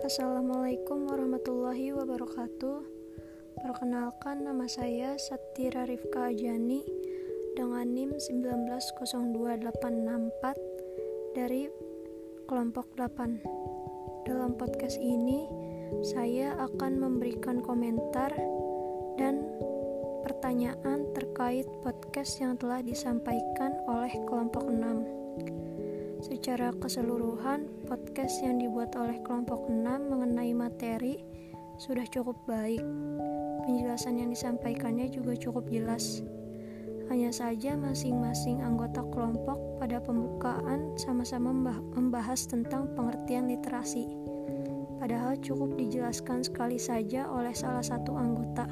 Assalamualaikum warahmatullahi wabarakatuh. Perkenalkan nama saya Satira Rifka Ajani dengan NIM 1902864 dari kelompok 8. Dalam podcast ini, saya akan memberikan komentar dan pertanyaan terkait podcast yang telah disampaikan oleh kelompok 6. Secara keseluruhan, podcast yang dibuat oleh kelompok 6 mengenai materi sudah cukup baik. Penjelasan yang disampaikannya juga cukup jelas. Hanya saja masing-masing anggota kelompok pada pembukaan sama-sama membahas tentang pengertian literasi. Padahal cukup dijelaskan sekali saja oleh salah satu anggota.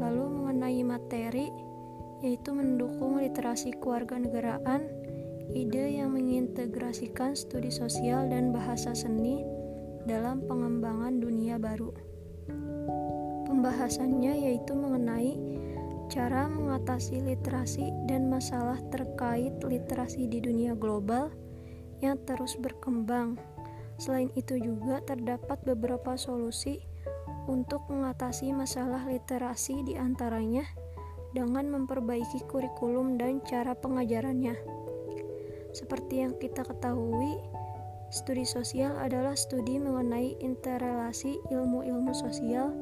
Lalu mengenai materi, yaitu mendukung literasi keluarga negaraan ide yang mengintegrasikan studi sosial dan bahasa seni dalam pengembangan dunia baru. Pembahasannya yaitu mengenai cara mengatasi literasi dan masalah terkait literasi di dunia global yang terus berkembang. Selain itu juga terdapat beberapa solusi untuk mengatasi masalah literasi di antaranya dengan memperbaiki kurikulum dan cara pengajarannya. Seperti yang kita ketahui, studi sosial adalah studi mengenai interrelasi ilmu-ilmu sosial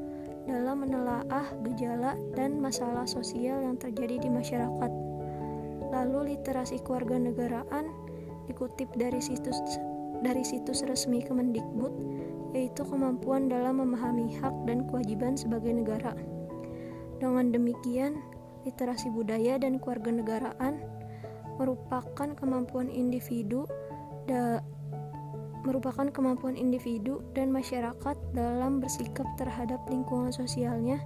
dalam menelaah gejala dan masalah sosial yang terjadi di masyarakat. Lalu literasi keluarga negaraan dikutip dari situs dari situs resmi Kemendikbud yaitu kemampuan dalam memahami hak dan kewajiban sebagai negara. Dengan demikian, literasi budaya dan keluarga negaraan merupakan kemampuan individu da, merupakan kemampuan individu dan masyarakat dalam bersikap terhadap lingkungan sosialnya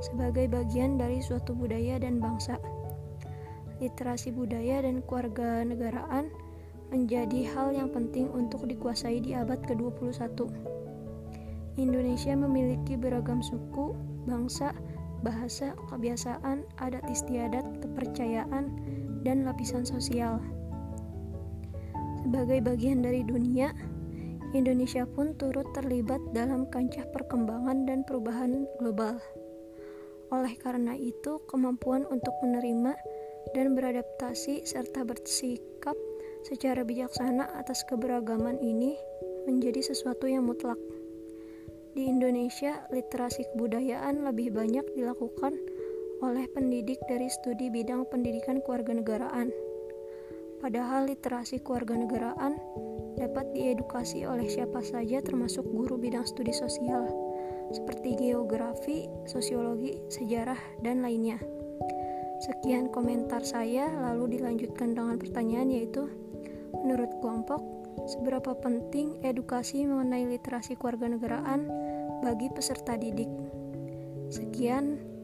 sebagai bagian dari suatu budaya dan bangsa. Literasi budaya dan keluarga negaraan menjadi hal yang penting untuk dikuasai di abad ke-21. Indonesia memiliki beragam suku, bangsa, bahasa, kebiasaan, adat istiadat, kepercayaan, dan lapisan sosial. Sebagai bagian dari dunia, Indonesia pun turut terlibat dalam kancah perkembangan dan perubahan global. Oleh karena itu, kemampuan untuk menerima dan beradaptasi serta bersikap secara bijaksana atas keberagaman ini menjadi sesuatu yang mutlak. Di Indonesia, literasi kebudayaan lebih banyak dilakukan oleh pendidik dari studi bidang pendidikan kewarganegaraan. Padahal literasi kewarganegaraan dapat diedukasi oleh siapa saja termasuk guru bidang studi sosial seperti geografi, sosiologi, sejarah, dan lainnya. Sekian komentar saya, lalu dilanjutkan dengan pertanyaan yaitu, menurut kelompok, seberapa penting edukasi mengenai literasi kewarganegaraan bagi peserta didik? Sekian,